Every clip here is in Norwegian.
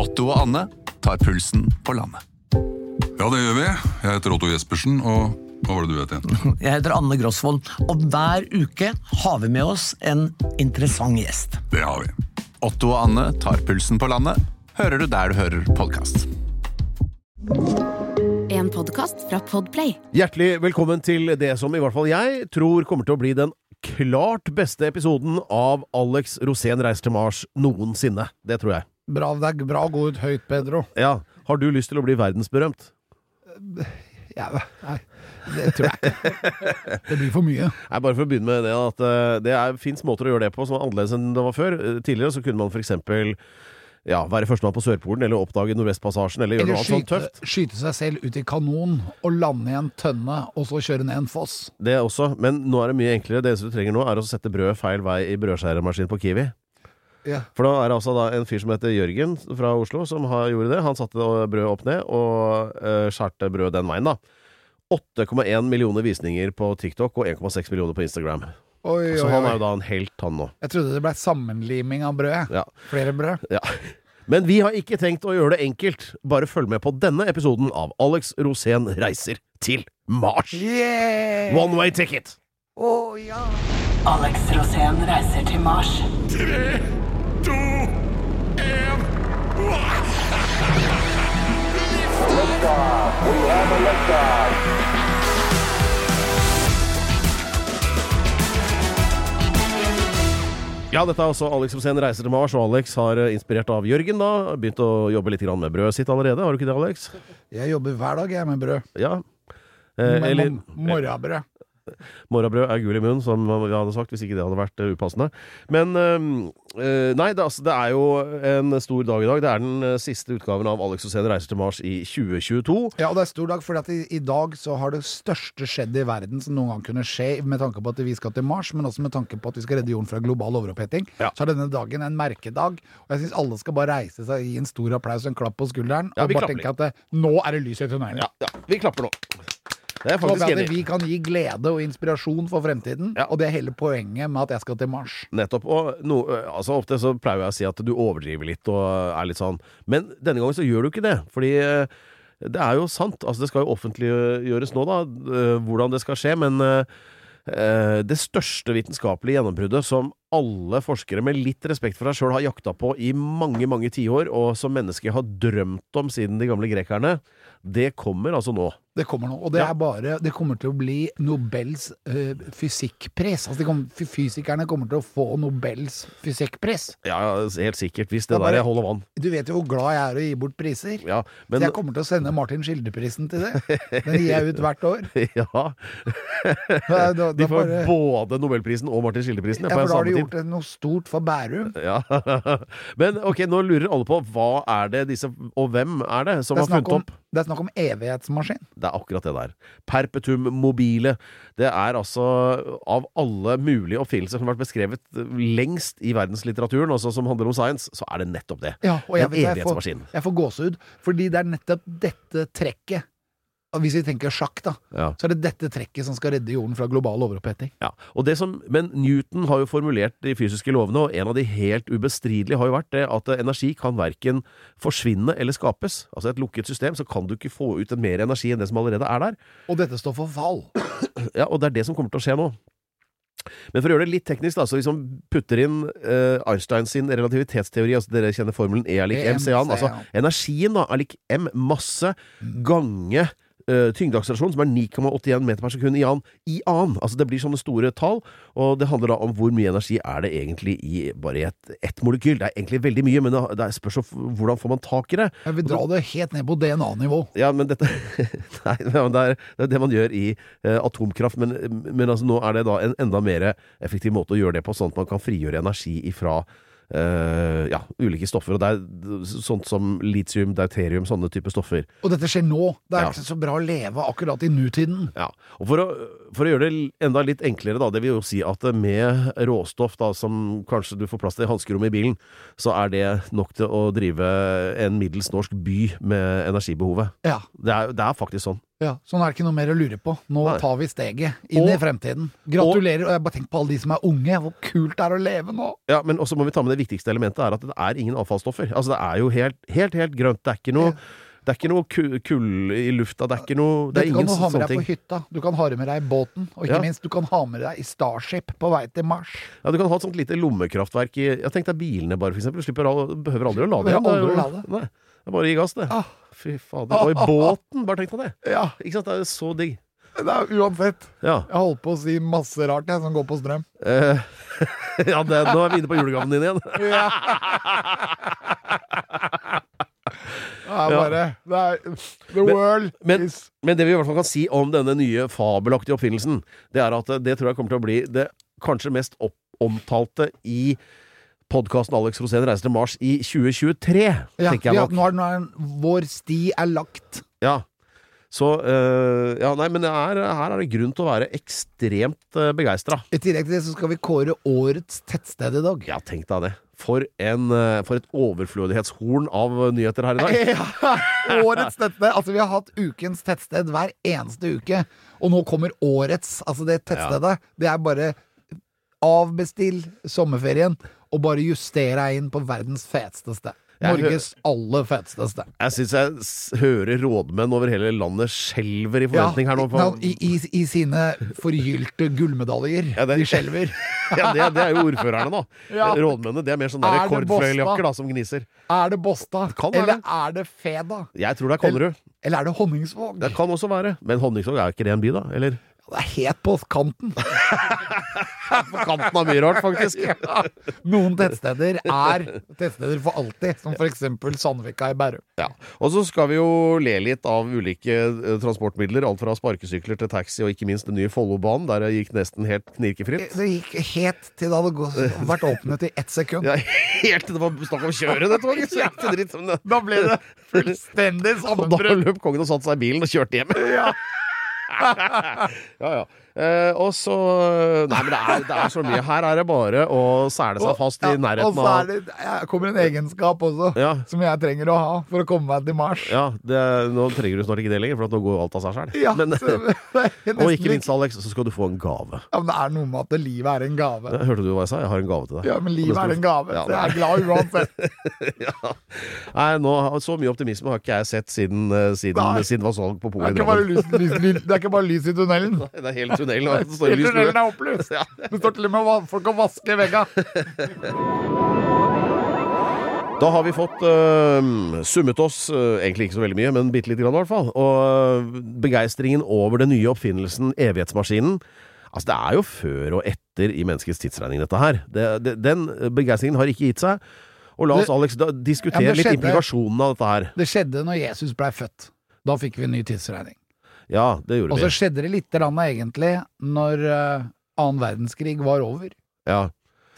Otto og Anne tar pulsen på landet. Ja, det gjør vi. Jeg heter Otto Jespersen, og hva var det du het igjen? Jeg heter Anne Grosvold, og hver uke har vi med oss en interessant gjest. Det har vi. Otto og Anne tar pulsen på landet, hører du der du hører podkast. En podkast fra Podplay. Hjertelig velkommen til det som i hvert fall jeg tror kommer til å bli den klart beste episoden av Alex Rosén reiser til Mars noensinne. Det tror jeg. Bra, det er bra å gå ut høyt, Pedro. Ja. Har du lyst til å bli verdensberømt? Ja, nei, det tror jeg ikke. Det blir for mye. Nei, bare for å begynne med det at eh, det fins måter å gjøre det på som er annerledes enn det var før. Eh, Tidligere så kunne man eksempel ja, være førstemann på Sørpolen, eller oppdage Nordvestpassasjen, eller gjøre Eller noe annet sånt skyte, tøft. skyte seg selv ut i kanon og lande i en tønne, og så kjøre ned en foss. Det også. Men nå er det mye enklere. Det eneste du trenger nå, er å sette brød feil vei i brødskjæremaskinen på Kiwi. Ja. For da er det altså da en fyr som heter Jørgen fra Oslo, som har, gjorde det. Han satte brødet opp ned og uh, skjærte brød den veien, da. 8,1 millioner visninger på TikTok og 1,6 millioner på Instagram. Oi, Så oi, han er jo da en helt, han nå. Jeg trodde det ble sammenliming av brød. Ja. Flere brød. Ja. Men vi har ikke tenkt å gjøre det enkelt. Bare følg med på denne episoden av Alex Rosén reiser til Mars. Yeah! One way ticket! Å, ja. Alex Rosén reiser til Mars. Ja, dette er også Alex Rosén reiser til Mars, og Alex har eh, inspirert av Jørgen da, begynt å jobbe litt med brødet sitt allerede. Har du ikke det, Alex? Jeg jobber hver dag, jeg, med brød. Ja. Eh, eller mor- morrabrød. Morrabrød er gul i munnen, som vi hadde sagt hvis ikke det hadde vært eh, upassende. Men eh, eh, nei, det, altså, det er jo en stor dag i dag. Det er den eh, siste utgaven av Alex Rosén reiser til Mars i 2022. Ja, og det er stor dag, for i, i dag så har det største skjedd i verden som noen gang kunne skje, med tanke på at vi skal til Mars, men også med tanke på at vi skal redde jorden fra global overoppheting. Ja. Så er denne dagen en merkedag, og jeg syns alle skal bare reise seg, gi en stor applaus og en klapp på skulderen, Ja, og bare tenke at nå er det lys i tunnelen. Ja, ja, vi klapper nå. Det er faktisk enig vi kan gi glede og inspirasjon for fremtiden, Ja. og det er hele poenget med at jeg skal til Mars. Nettopp. Og no, altså ofte så pleier jeg å si at du overdriver litt og er litt sånn. Men denne gangen så gjør du ikke det. Fordi eh, det er jo sant. Altså det skal jo offentliggjøres nå, da, eh, hvordan det skal skje. Men eh, eh, det største vitenskapelige gjennombruddet som alle forskere med litt respekt for deg sjøl har jakta på i mange, mange tiår, og som mennesker har drømt om siden de gamle grekerne, det kommer altså nå. Det kommer nå, og det Ja. er bare Det kommer til å bli Nobels øh, fysikkpris. Altså kommer, fysikerne kommer til å få Nobels fysikkpris. Ja, helt sikkert. Hvis Det det bare- der holder vann. Du vet jo hvor glad jeg er i å gi bort priser. Ja, Så jeg kommer til å sende Martin Skildeprisen til det. Den gir jeg ut hvert år. Ja. Da, da, De får bare, både Nobelprisen og Martin Skildeprisen ja, for da har de gjort noe stort for Bærum. Ja. Men ok, nå lurer alle på hva er det disse Og hvem er det som Det er, har funnet om, opp? det er snakk om evighetsmaskin. Det er akkurat det der. Perpetum mobile. Det er altså av alle mulige oppfinnelser som har vært beskrevet lengst i verdenslitteraturen, også som handler om science, så er det nettopp det. Ja, og jeg, en vet, jeg, får, evighetsmaskin. jeg får gåsehud, fordi det er nettopp dette trekket Hvis vi tenker sjakk, da, Ja. så er det dette trekket som skal redde jorden fra global overoppheting. Ja, og det som, Men Newton har jo formulert de fysiske lovene, og en av de helt ubestridelige har jo vært det at energi kan verken forsvinne eller skapes. Altså Et lukket system, så kan du ikke få ut mer energi enn det som allerede er der. Og dette står for fall. Ja, Og det er det som kommer til å skje nå. Men for å gjøre det litt teknisk, da, så hvis man putter inn uh, Einstein sin relativitetsteori, altså dere kjenner formelen E er lik E, MC, altså energien da er lik M masse gange eh, tyngdeakselerasjon, som er 9,81 meter per sekund i annen, i an. Altså det blir sånne store tall, og det handler da om hvor mye energi er det egentlig i bare ett et, molekyl. Det er egentlig veldig mye, men det, det er spørs hvordan får man tak i det. Jeg vil dra det helt ned på DNA-nivå. Ja, men dette Nei, men det er, det er det man gjør i uh, atomkraft, men, men altså, nå er det da en enda mer effektiv måte å gjøre det på, sånn at man kan frigjøre energi ifra eh, ja, ulike stoffer. Og det er sånt som litium, deuterium, sånne typer stoffer. Og dette skjer nå. Det er Ja. ikke så bra å leve akkurat i nutiden. Ja, og for å, for å gjøre det enda litt enklere, da, det vil jo si at med råstoff da, som kanskje du får plass til i hanskerommet i bilen, så er det nok til å drive en middels norsk by med energibehovet. Ja. Det er, det er faktisk sånn. Ja, så nå er det ikke noe mer å lure på. Nå Nei. tar vi steget inn Og- i fremtiden. Gratulerer. Og jeg bare tenker på alle de som er unge. Hvor kult det er å leve nå! Ja, men også må vi ta med det viktigste elementet, er at det er ingen avfallsstoffer. Altså, det er jo helt, helt, helt grønt. Det er ikke noe, det er ikke noe kull i lufta. Det er ikke noe Det er Dette kan ingen du ha med deg på hytta. Du kan ha med deg i båten. Og ikke Ja. minst, du kan ha med deg i Starship på vei til Mars. Ja, du kan ha et sånt lite lommekraftverk i Jeg tenkte bilene bare, for eksempel. Du slipper, behøver aldri å lade igjen. Aldri å lade. Nei, det er bare å gi gass, det. Ah. Fy fader. Og i båten, bare tenk på det. Ja, Ikke sant? Det er jo så digg. det er uansett. Ja. Jeg holdt på å si masse rart, jeg, som går på strøm. Eh, ja det, nå er vi inne på julegaven din igjen. Det er bare det er, The world men- is Men det vi i hvert fall kan si om denne nye fabelaktige oppfinnelsen, det er at det tror jeg kommer til å bli det kanskje mest opp omtalte i podkasten Alex Rosén reiser til Mars i 2023, ja, tenker jeg ja, nå er, nå er vår sti er lagt. Ja. Så øh, Ja, nei, men det er, her er det grunn til å være ekstremt uh, begeistra. I tillegg til det så skal vi kåre årets tettsted i dag. Ja, tenk deg det. For, en, eh, for et overflødighetshorn av eh, nyheter her i dag. Ja, årets tettsted. Altså, vi har hatt ukens tettsted hver eneste uke. Og nå kommer årets. Altså, det tettstedet. Det er bare avbestill sommerferien og bare justere deg inn på verdens feteste sted. Norges aller feteste sted. Jeg syns jeg hører rådmenn over hele landet skjelver i forventning her nå. Ja, På, i, i, I sine forgylte gullmedaljer. Ja, det- De skjelver. ja, det, det er jo ordførerne, da. Ja. Rådmennene. Det er mer sånn Er rekordfløyeljakker da, som gniser. Er det Båstad? Eller det. er det Feda? Jeg tror det er Konnerud. Eller er det Honningsvåg? Det kan også være. Men Honningsvåg er ikke det en by, da? Eller? Det er helt på kanten. På kanten av mye rart, faktisk. Ja. Noen tettsteder er tettsteder for alltid, som eksempel Sandvika i Bærum. Ja. Og så skal vi jo le litt av ulike eh, transportmidler. Alt fra sparkesykler til taxi, og ikke minst den nye Follobanen, der det gikk nesten helt knirkefritt. Det gikk helt til det hadde gått, vært åpnet i ett sekund. Ja, helt til det var snakk om å kjøre det toget! Så gikk det dritt. Da ble det fullstendig Og da løp kongen og satte seg i bilen og kjørte hjem. Ja. Ja, ja. Eh, og så Nei, men det er, det er så mye. Her er det bare å sele seg fast i Ja, og nærheten så det kommer en egenskap også, Ja. som jeg trenger å ha for å komme meg til Mars. Ja, det, nå trenger du snart ikke det lenger, for at nå går alt av seg sjøl. Ja, og ikke minst, Alex, så skal du få en gave. Ja, men det er noe med at livet er en gave. Hørte du hva jeg sa? Jeg har en gave til deg. Ja, men livet er en gave, Ja, jeg er glad uansett. ja. Nei, nå, Så mye optimisme har ikke jeg sett siden, eh, siden, siden det var salg på Polen polet i Drammen. det er ikke bare lys i tunnelen. Det er hele tunnelen. og så står Hele tunnelen er opplyst. Ja. Det står til og med folk og vasker vegga. Da har vi fått uh, summet oss, uh, egentlig ikke så veldig mye, men bitte lite grann i hvert fall. Og uh, begeistringen over den nye oppfinnelsen Evighetsmaskinen Altså, det er jo før og etter i menneskets tidsregning, dette her. Det, det, den begeistringen har ikke gitt seg. Og la oss, Det- Alex, da, diskutere Ja, men litt skjedde- implikasjonene av dette her. Det skjedde når Jesus blei født. Da fikk vi en ny tidsregning. Ja, det gjorde vi. Og så skjedde det lite grann egentlig når eh, annen verdenskrig var over. Ja.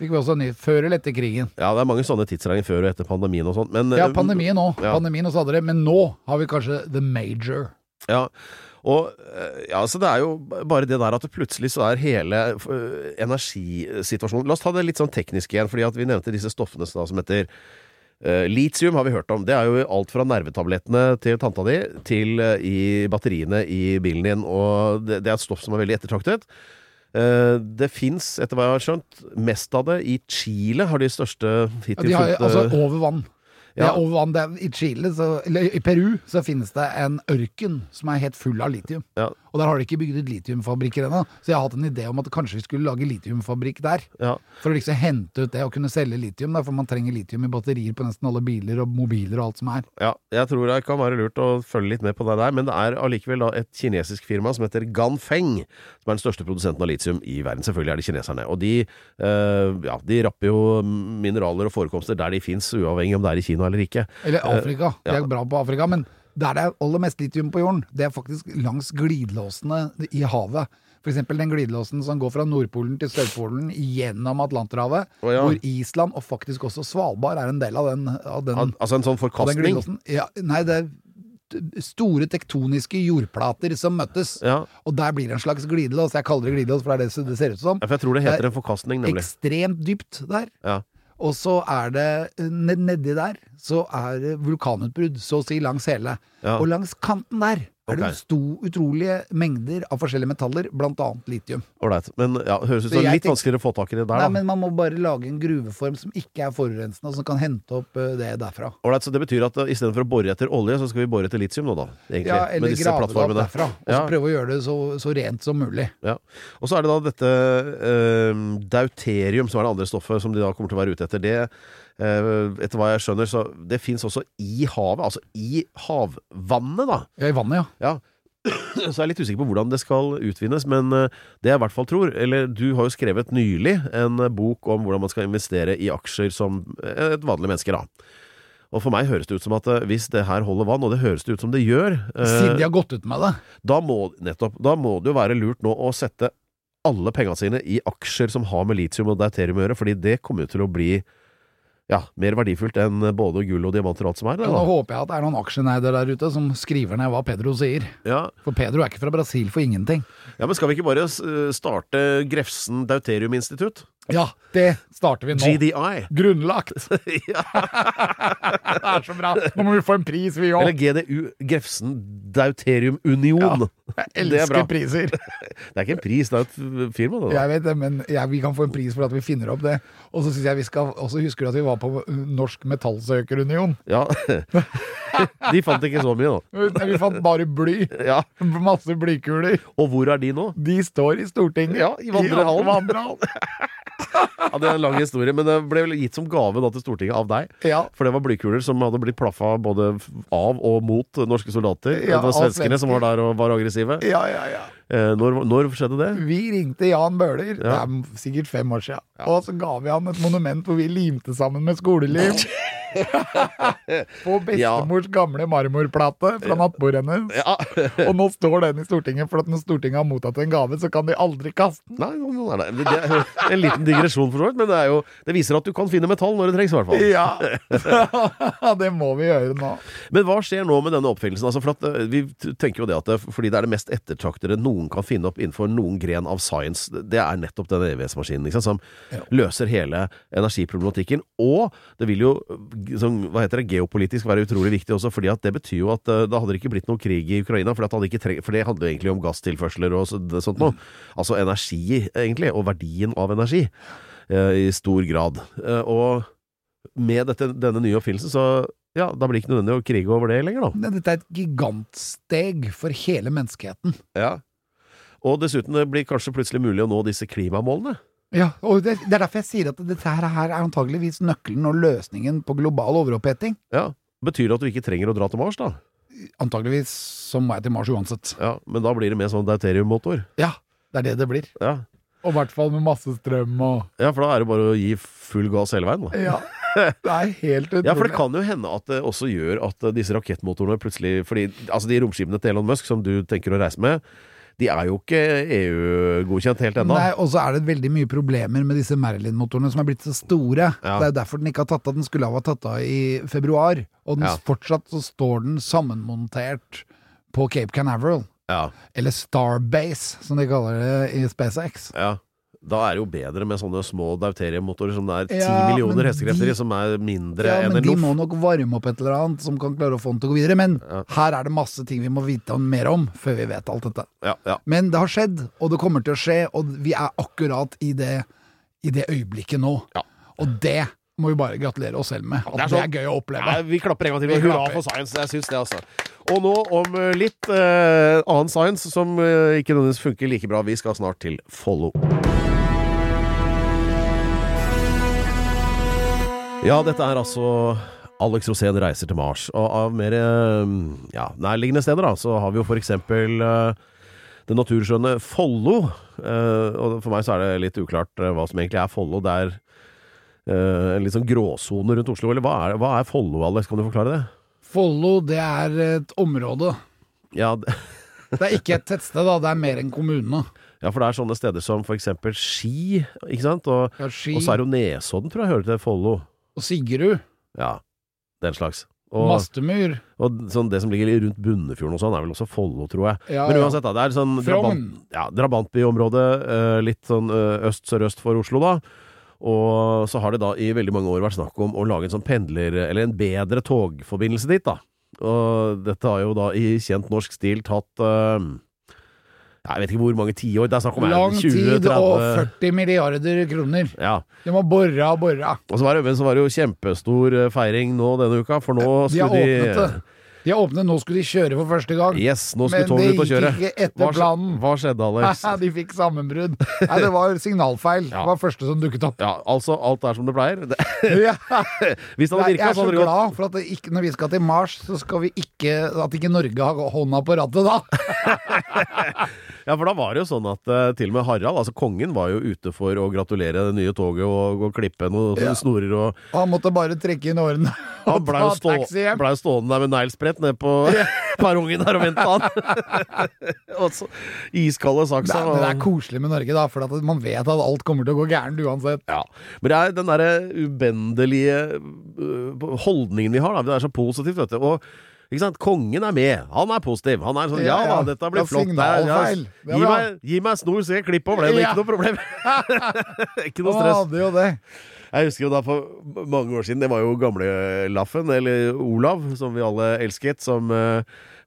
Fikk vi også ny Før eller etter krigen. ja, det er mange sånne tidsregninger før og etter pandemien og sånn. Ja, øh, pandemien òg. ja. Pandemien også hadde det. Men nå har vi kanskje the major. Ja, og eh, ja, så det er jo bare det der at det plutselig så er hele eh, energisituasjonen La oss ta det litt sånn teknisk igjen, fordi at vi nevnte disse stoffene da, som heter eh, litium, har vi hørt om. Det er jo alt fra nervetablettene til tanta di til eh, i batteriene i bilen din, og det, det er et stoff som er veldig ettertraktet. Eh, det fins, etter hva jeg har skjønt, mest av det i Chile, har de største Ja, de har, altså over vann. Ja. er over vann. Er, I Chile, så, eller i Peru, så finnes det en ørken som er helt full av litium. Ja. Og der har de ikke bygd ut litiumfabrikker ennå. Så jeg har hatt en idé om at kanskje vi skulle lage litiumfabrikk der. ja. For å liksom hente ut det og kunne selge litium. Der, for man trenger litium i batterier på nesten alle biler og mobiler og alt som er. Ja, jeg tror det kan være lurt å følge litt med på det der, men det er allikevel da et kinesisk firma som heter Ganfeng, som er den største produsenten av litium i verden. Selvfølgelig er det kineserne. Og de, øh, ja, de rapper jo mineraler og forekomster der de fins, uavhengig om det er i Kina eller ikke. Eller Afrika. De ja. er bra på Afrika. Men der det er aller mest litium på jorden, det er faktisk langs glidelåsene i havet. Eksempel den glidelåsen som går fra Nordpolen til Sørpolen gjennom Atlanterhavet, Oh, ja. hvor Island og faktisk også Svalbard er en del av den, av den, Al altså en sånn forkastning. Ja, nei, det er store tektoniske jordplater som møttes. Ja, Og der blir det en slags glidelås. Jeg kaller det glidelås, for det er det det ser ut som. Ja, for jeg tror det Det heter det en forkastning, nemlig. Ekstremt dypt der. Ja. Og så er det nedi der så er det vulkanutbrudd, så å si langs hele. Ja. Og langs kanten der er det Ok. sto, utrolige mengder av forskjellige metaller, blant annet litium. Ålreit. Men ja, høres ut som litt tenker- vanskeligere å få tak i det der, Nei, da. men man må bare lage en gruveform som ikke er forurensende, og som kan hente opp eh, det derfra. Ålreit, så det betyr at uh, istedenfor å bore etter olje, så skal vi bore etter litium nå, da? Egentlig, Ja, med eller grave det opp derfra. Og så Ja. prøve å gjøre det så, så rent som mulig. Ja. Og så er det da dette uh, deuterium, som er det andre stoffet som de da kommer til å være ute etter. Det, eh, etter hva jeg skjønner, så det fins også i havet, altså i havvannet, da. Ja, I vannet, ja. Ja. Så jeg er litt usikker på hvordan det skal utvinnes, men eh, det jeg i hvert fall tror Eller du har jo skrevet nylig en eh, bok om hvordan man skal investere i aksjer som eh, et vanlig menneske, da. Og for meg høres det ut som at eh, hvis det her holder vann, og det høres det ut som det gjør, eh, Siden de har gått ut med det. da må, nettopp, da må det jo være lurt nå å sette alle pengene sine i aksjer som har med litium og deuterium å gjøre, fordi det kommer jo til å bli ja, mer verdifullt enn både gull og diamanter og alt som er. Det, Ja, da. håper jeg at det er noen aksjeneider der ute som skriver ned hva Pedro sier. Ja, For Pedro er ikke fra Brasil for ingenting. ja, men skal vi ikke bare starte Grefsen Deuterium Institutt? Ja, det starter vi nå. GDI. Grunnlagt! ja. Det er så bra! Nå må vi få en pris, vi Eller! GDU, Grefsen Deuterium Union. Jeg det er elsker priser. Det er ikke en pris, det er et firma. Det. Jeg vet det, men ja, vi kan få en pris for at vi finner opp det. Og så synes jeg vi skal også husker du at vi var på uh, Norsk Metallsøkerunion. Ja. De fant ikke så mye, da. Vi fant bare bly. Ja. Masse blykuler. Og hvor er de nå? De står i Stortinget. Ja, i vandrehallen. vandrehallen. Ja, Det er en lang historie, men det ble vel gitt som gave da til Stortinget av deg. Ja. For det var blykuler som hadde blitt plaffa både av og mot norske soldater. Ja, det var svenskene som var der og var aggressive. ja, ja, ja. Eh, når, når skjedde det? Vi ringte Jan Bøhler, det er sikkert fem år siden, og så ga vi han et monument hvor vi limte sammen med skolelim. På bestemors gamle marmorplate fra nattbordet hennes. Ja. Og nå står den i Stortinget, for at når Stortinget har mottatt en gave, så kan de aldri kaste den. Nei, nei, nei. det, det en liten digresjon for så vidt, men det, jo, det viser at du kan finne metall når det trengs, i hvert fall. Ja, det må vi gjøre nå. Men hva skjer nå med denne oppfinnelsen? Altså for at, eh, vi tenker jo det at det, fordi det er det mest ettertraktede noen kan finne opp innenfor noen gren av science, det er nettopp den ikke sant, som løser hele energiproblematikken. Og det vil jo, som, hva heter det, geopolitisk være utrolig viktig også, fordi at det betyr jo at eh, da hadde det ikke blitt noe krig i Ukraina, for, det, treng, for det handler jo egentlig om gasstilførsler og så, sånt noe. Altså energi, egentlig, og verdien av energi, eh, i stor grad. Eh, og med dette, denne nye oppfinnelsen, så ja, da blir det ikke nødvendig å krige over det lenger, da. Nei, Dette er et gigantsteg for hele menneskeheten. Ja. Og dessuten det blir kanskje plutselig mulig å nå disse klimamålene. Ja, og det, det er derfor jeg sier at dette her er antageligvis nøkkelen og løsningen på global overoppheting. Ja. Betyr det at du ikke trenger å dra til Mars, da? Antageligvis så må jeg til Mars uansett. Ja, Men da blir det mer sånn deuteriummotor. Ja, det er det det blir. Ja. Og i hvert fall med masse strøm og ja, for da er det bare å gi full gass hele veien, da. Ja. Det er helt utrolig. Ja, for det kan jo hende at det også gjør at disse rakettmotorene plutselig Fordi altså de romskipene til Elon Musk som du tenker å reise med, de er jo ikke EU-godkjent helt ennå. Nei, og så er det veldig mye problemer med disse Merlin-motorene som er blitt så store. Ja. Det er jo derfor den ikke har tatt av. Den skulle ha vært tatt av i februar, og den Ja. fortsatt så står den sammenmontert på Cape Canaveral. Ja, Eller Starbase, som de kaller det i SpaceX. ja. Da er det jo bedre med sånne små dauteriemotorer som det er ti Ja, millioner hestekrefter i, som er mindre Ja, enn men en de må nok varme opp et eller annet som kan klare å få den til å gå videre. Men her er det masse ting vi må vite mer om før vi vet alt dette. Ja, ja. Men det har skjedd, og det kommer til å skje, og vi er akkurat i det, i det øyeblikket nå. Ja. Og det må vi bare gratulere oss selv med. At Det er det er, sånn- gøy å oppleve. Ja, vi klapper en gang til. Hurra for science. Jeg syns det, altså. Og nå om eh, litt eh, annen science som eh, ikke nødvendigvis funker like bra. Vi skal snart til Follo. Ja, dette er altså Alex Rosén reiser til Mars. Og av mer eh, ja, nærliggende steder da, så har vi jo for eksempel eh, det naturskjønne Follo. Eh, og for meg så er det litt uklart eh, hva som egentlig er Follo. Det er en litt sånn gråsone rundt Oslo. Eller hva er, hva er Follo, Alex? Kan du forklare det? Follo, det er et område. Ja, det, Det er ikke et tettsted, da. Det er mer en kommune. ja, for det er sånne steder som for eksempel Ski, ikke sant? Og, Ja, Ski og så er jo Nesodden, tror jeg, hører til Follo. Og Sigrud. Ja, den slags. Og, Mastemyr. og sånn, det som ligger rundt Bunnefjorden og sånn, er vel også Follo, tror jeg. Ja, Men uansett, da. Det er sånn drabant, ja, drabantbyområde, eh, litt sånn eh, øst-sørøst for Oslo, da. Og så har det da i veldig mange år vært snakk om å lage en sånn pendler... Eller en bedre togforbindelse dit, da. Og dette har jo da i kjent norsk stil tatt eh, Jeg vet ikke hvor mange tiår. Det er snakk om Lang 20, tid og 40 milliarder kroner. Ja. De må bore og bore. Og så var det, så var det jo kjempestor eh, feiring nå denne uka, for nå De har åpnet det. De har åpnet, nå skulle de kjøre for første gang. Yes, nå skulle Men toget det ut og kjøre. gikk ikke etter planen. Hva skjedde, Alex? de fikk sammenbrudd. Nei, det var signalfeil. Ja. Det var første som dukket opp. Ja, altså, alt er som det pleier. Det, Ja. hvis det hadde jeg virka, er så så hadde det gått glad for at det ikke, når vi skal til Mars, så skal vi ikke At ikke Norge har hånda på rattet da. Ja, for da var det jo sånn at uh, til og med Harald, altså kongen, var jo ute for å gratulere det nye toget og, og klippe noen Ja. snorer og Han måtte bare trekke inn årene og han ta jo stå, ble stående der med neglesprett nede på perrongen der og vente han. og så iskalde saksa. Det, det er koselig med Norge, da, for at man vet at alt kommer til å gå gærent uansett. Ja, men det er den derre ubendelige øh, holdningen vi har, da. Det er så positivt, vet du. Og ikke sant? Kongen er med. Han er positiv. Han er sånn Ja, Ja, ja. dette blir Ja, flott. Det er- signalfeil. Er gi, meg, gi meg snor, så jeg klipper over er ikke noe problem. ikke noe Han stress. hadde jo det. Jeg husker jo da for mange år siden, det var jo gamle Laffen, eller Olav, som vi alle elsket, som eh,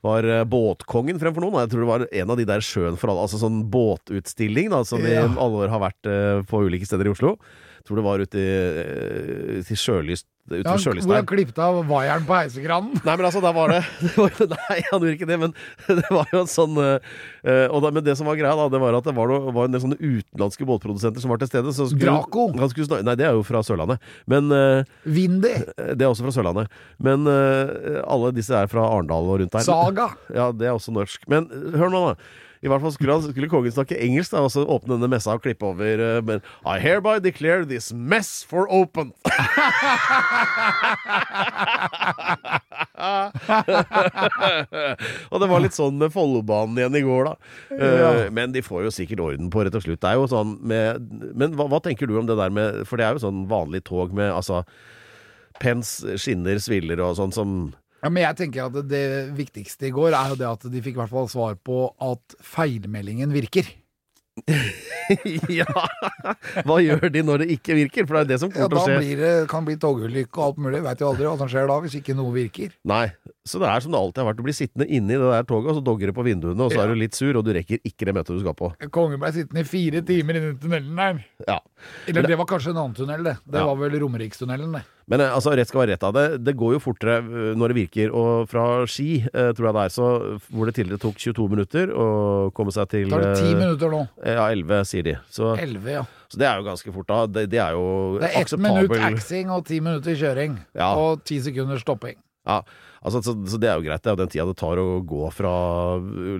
var eh, båtkongen fremfor noen. Jeg tror det var en av de der Sjøen for alle, altså sånn båtutstilling da, som Ja. i alle år har vært eh, på ulike steder i Oslo. Tror det var ute i, eh, til Sjølyst, ute Ja, ved hvor han klippet av vaieren på heisekranen. Nei, men altså, der var det, det var, Nei, han gjorde ikke det, men det var jo en sånn eh, eh, da, Men det som var greia, da, det var at det var, noe, var en del sånne utenlandske båtprodusenter som var til stede. Så skulle, Draco. Han skulle, nei, det er jo fra Sørlandet. Men Windy. det er også fra Sørlandet. Men alle disse er fra Arendal og rundt der. Saga. Ja, det er også norsk. Men hør nå, da. I hvert fall skulle, han, skulle kongen snakke engelsk da, og så åpne denne messa og klippe over uh, men, I hereby declare this mess for open. og det var litt sånn med Follobanen igjen i går, da. Eh, Men de får jo sikkert orden på rett og slutt. Det er jo sånn med Men hva, hva tenker du om det der med For det er jo sånn vanlig tog med altså pens, skinner, sviller og sånn som Ja, men jeg tenker at det viktigste i går er jo det at de fikk i hvert fall svar på at feilmeldingen virker. Ja! Hva gjør de når det ikke virker? For det er jo det som kommer ja, til å skje. blir det, kan det bli togulykke og alt mulig. Veit jo aldri hva som skjer da hvis ikke noe virker. Nei. Så det er som det alltid har vært. Du blir sittende inne i det der toget, og så dogger det på vinduene, og så Ja. er du litt sur, og du rekker ikke det møtet du skal på. Kongen ble sittende i fire timer inne i tunnelen der. Ja. Eller det var kanskje en annen tunnel, det. Det Ja. var vel Romerikstunnelen, det. Men eh, altså, rett skal være rett av det. Det går jo fortere eh, når det virker. Og fra Ski, eh, tror jeg det er, så hvor det tidligere tok 22 minutter å komme seg til Tar det ti eh, minutter nå? Ja, 11, sier de. Så, Elleve, ja. så det er jo ganske fort, da. Det, det er jo Det er ett minutt axing og ti minutter kjøring. Ja. Og ti sekunder stopping. Ja, altså, så, så det er jo greit. Det er jo den tida det tar å gå fra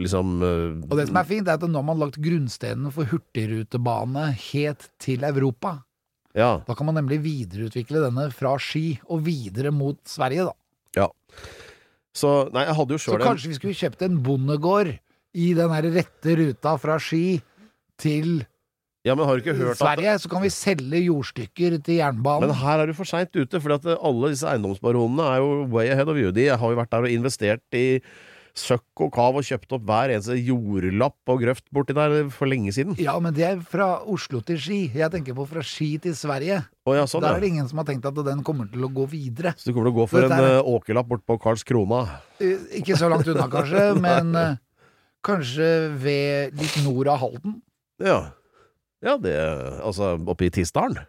liksom uh, Og det som er fint, er at nå har man lagt grunnstenen for hurtigrutebane helt til Europa. Ja. Da kan man nemlig videreutvikle denne fra Ski og videre mot Sverige, da. ja. Så Nei, jeg hadde jo Så sjøl en kanskje vi skulle kjøpt en bondegård i den her rette ruta fra Ski til Ja, men har du ikke hørt at Sverige, så kan vi selge jordstykker til jernbanen. Men her er du for seint ute, for alle disse eiendomsbaronene er jo way ahead of you. De har jo vært der og investert i søkk og kav og kjøpt opp hver eneste jordlapp og grøft borti der for lenge siden. Ja, men det er fra Oslo til Ski. Jeg tenker på fra Ski til Sverige. Oh, ja, sånn, Der er det ingen som har tenkt at den kommer til å gå videre. Så du kommer til å gå for en er- eh, åkerlapp bort på Karlskrona? Eh, Ikke så langt unna, kanskje, men eh, kanskje ved litt nord av Halden. Ja. Ja, det Altså oppe i Tisdalen?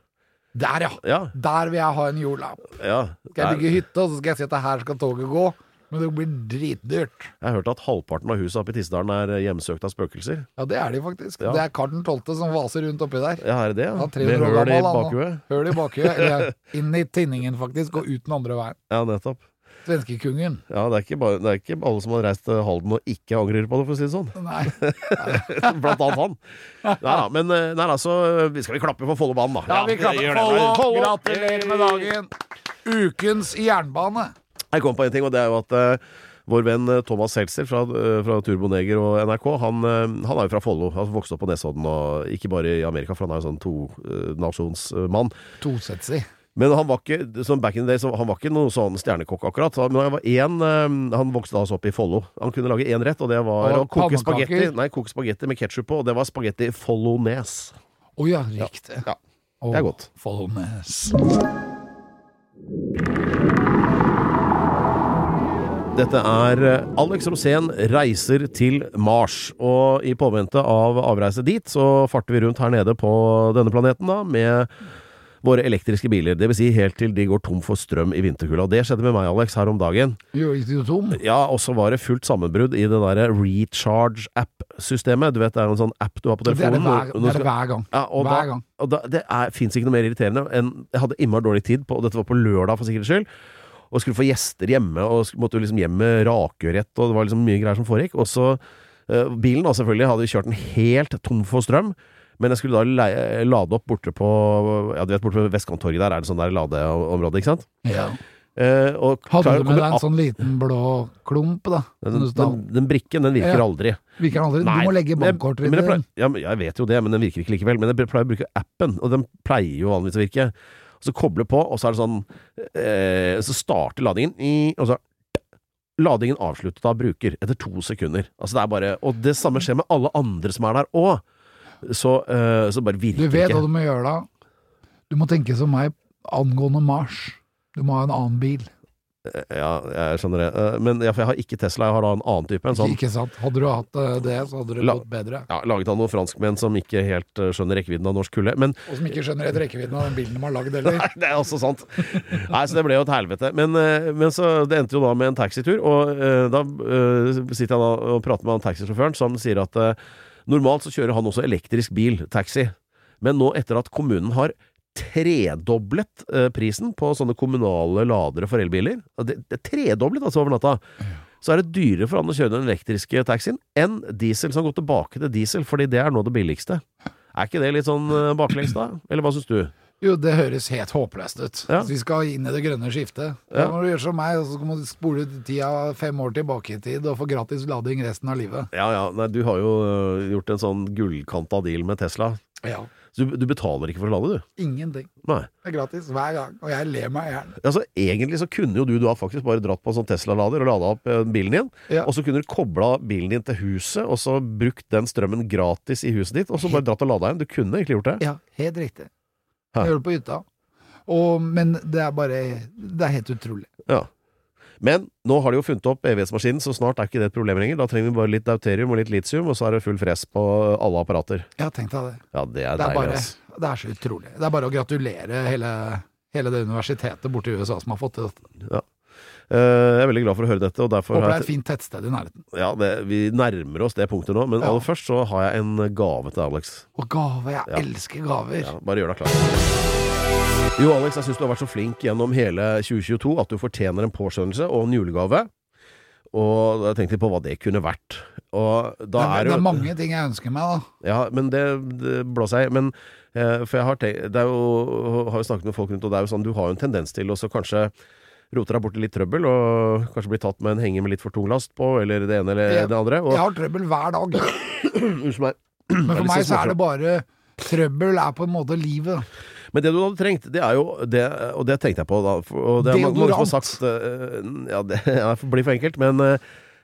Der, ja! Ja. Der vil jeg ha en jordlapp. ja. Skal jeg bygge hytte, og så skal jeg si at her skal toget gå. Men det blir dritdyrt. Jeg har hørt at halvparten av huset oppe i Tisdalen er eh, hjemsøkt av spøkelser. Ja, det er de faktisk. Ja. Det er Karl 12. som vaser rundt oppi der. Ja, er det det? Ja? 300 Med høl i bakhuet? Høl i bakhuet. Eller inn i tinningen, faktisk, og ut den andre veien. Ja, nettopp. Svenskekungen. Ja, det er, ikke bare, det er ikke alle som har reist til Halden og ikke angrer på det, for å si det sånn. Nei. Blant annet han. Nei da, men eh, nei, altså, vi skal vi klappe for Follobanen, da. Ja, vi klapper. Follo. Gratulerer med dagen. Ukens jernbane. Jeg kom på en ting, og det er jo at uh, vår venn eh, Thomas Seltzer fra, uh, fra Turboneger og NRK, han, uh, han er jo fra Follo. Han vokste opp på Nesodden, og ikke bare i Amerika, for han er jo sånn tonasjonsmann. Tosetsi. Men han var ikke som back in the day, så han var ikke noen sånn stjernekokk, akkurat. Men han var én eh, Han vokste altså opp i Follo. Han kunne lage én rett, og det var å koke spagetti med ketsjup på, og det var spagetti follones. Å ja, riktig. Ja. ja. det er godt. Follones. Dette er eh, Alex Rosén reiser til Mars. Og i påvente av avreise dit, så farter vi rundt her nede på denne planeten da, med våre elektriske biler. Det vil si helt til de går tom for strøm i vinterkulda. Det skjedde med meg, Alex, her om dagen. Jo, gikk det tom? Ja, og så var det fullt sammenbrudd i det derre recharge-app-systemet. Du vet, det er en sånn app du har på Det er det telefonen. hver, det er det hver gang. ja, hver da, gang. Og da, det fins ikke noe mer irriterende enn Jeg hadde innmari dårlig tid på og Dette var på lørdag, for sikkerhets skyld. Og skulle få gjester hjemme, og måtte liksom hjem med rakørett, og det var liksom mye greier som foregikk. Og så eh, Bilen da, selvfølgelig hadde kjørt den helt tom for strøm. Men jeg skulle da lade opp borte på Ja, du vet borte på Vestkanttorget der er det sånn der ladeområde, ikke sant? Ja. Eh, Hadde du med deg en sånn liten blå klump, da? den, den, den brikken, den virker Ja. aldri. Virker aldri? Nei, Du må legge bankkortet ditt inn. Ja, jeg vet jo det, men den virker ikke likevel. Men jeg pleier å bruke appen, og den pleier jo vanligvis å virke. Så koble på, og så er det sånn eh, Så starter ladingen, og så Ladingen avsluttet av bruker etter to sekunder. Altså det er bare Og det samme skjer med alle andre som er der òg. Så, uh, så bare Du vet vet hva du må gjøre da? Du må tenke som meg angående Mars. Du må ha en annen bil. Ja, jeg skjønner det. Eh, Men for jeg har ikke Tesla, jeg har da en annen type. En sånn Ikke sant? Hadde du hatt eh, det, så hadde det La- gått bedre. ja, laget av noen franskmenn som ikke helt eh, skjønner rekkevidden av norsk kulde. Og som ikke skjønner helt rekkevidden av den bilen de har lagd heller. Nei, det er også sant. Nei, så det ble jo et helvete. Men, eh, men så det endte jo da med en taxitur, og eh, da uh, sitter jeg da og prater med han taxisjåføren som sier at eh, normalt så kjører han også elektrisk bil, taxi. Men nå etter at kommunen har tredoblet eh, prisen på sånne kommunale ladere for elbiler, det, det er tredoblet altså over natta, så er det dyrere for han å kjøre den elektriske taxien enn diesel, som går tilbake til diesel, fordi det er nå det billigste. Er ikke det litt sånn eh, baklengs da? Eller hva syns du? Jo, det høres helt håpløst ut. Ja. Vi skal inn i det grønne skiftet, da må du gjøre som meg, og så må du spole tida fem år tilbake i tid og få gratis lading resten av livet. Ja, ja, nei, du har jo øh, gjort en sånn gullkanta deal med Tesla. Ja. Du, du betaler ikke for å lade, du? Ingenting. Nei. Det er gratis hver gang, og jeg ler meg i hjel. Altså, egentlig så kunne jo du da faktisk bare dratt på en sånn Tesla-lader og lada opp eh, bilen din, Ja. og så kunne du kobla bilen din til huset, og så brukt den strømmen gratis i huset ditt, og så bare dratt og lada igjen. Du kunne egentlig gjort det. Ja, helt riktig. Jeg gjør det på hytta. Og, men det er bare Det er helt utrolig. Ja. Men nå har de jo funnet opp evighetsmaskinen, så snart er ikke det et problem lenger. Da trenger vi bare litt deuterium og litt litium, og så er det full fress på alle apparater. Ja, tenk deg det. Ja, det er Det er, deilig, bare, det er så utrolig. Det er bare å gratulere hele, hele det universitetet borte i USA som har fått til dette. Eh, jeg er veldig glad for å høre dette, og derfor Håper det er et fint tettsted i nærheten. Ja, det, vi nærmer oss det punktet nå, men Ja. aller først så har jeg en gave til Alex. Å, gave. Jeg Ja. elsker gaver. Ja, bare gjør deg klar. Jo, Alex, jeg syns du har vært så flink gjennom hele 2022 at du fortjener en påskjønnelse og en julegave. Og da tenkte jeg på hva det kunne vært. Det, er, det jo er mange ting jeg ønsker meg, da. Ja, men det, det blåser jeg. Men eh, for jeg har, tenkt, det er jo, har jo snakket med folk rundt, og det er jo sånn du har jo en tendens til å så kanskje rote deg borti litt trøbbel, og kanskje blir tatt med en henger med litt for tung last på, eller det ene eller Jeg- det andre. Og, Jeg har trøbbel hver dag. Unnskyld meg. Men for meg sånn så er det bare Trøbbel er på en måte livet. Men det du hadde trengt, det er jo det, Og det tenkte jeg på da. Og det er mange, som har sagt eh, Ja, det ja, blir for enkelt, men eh,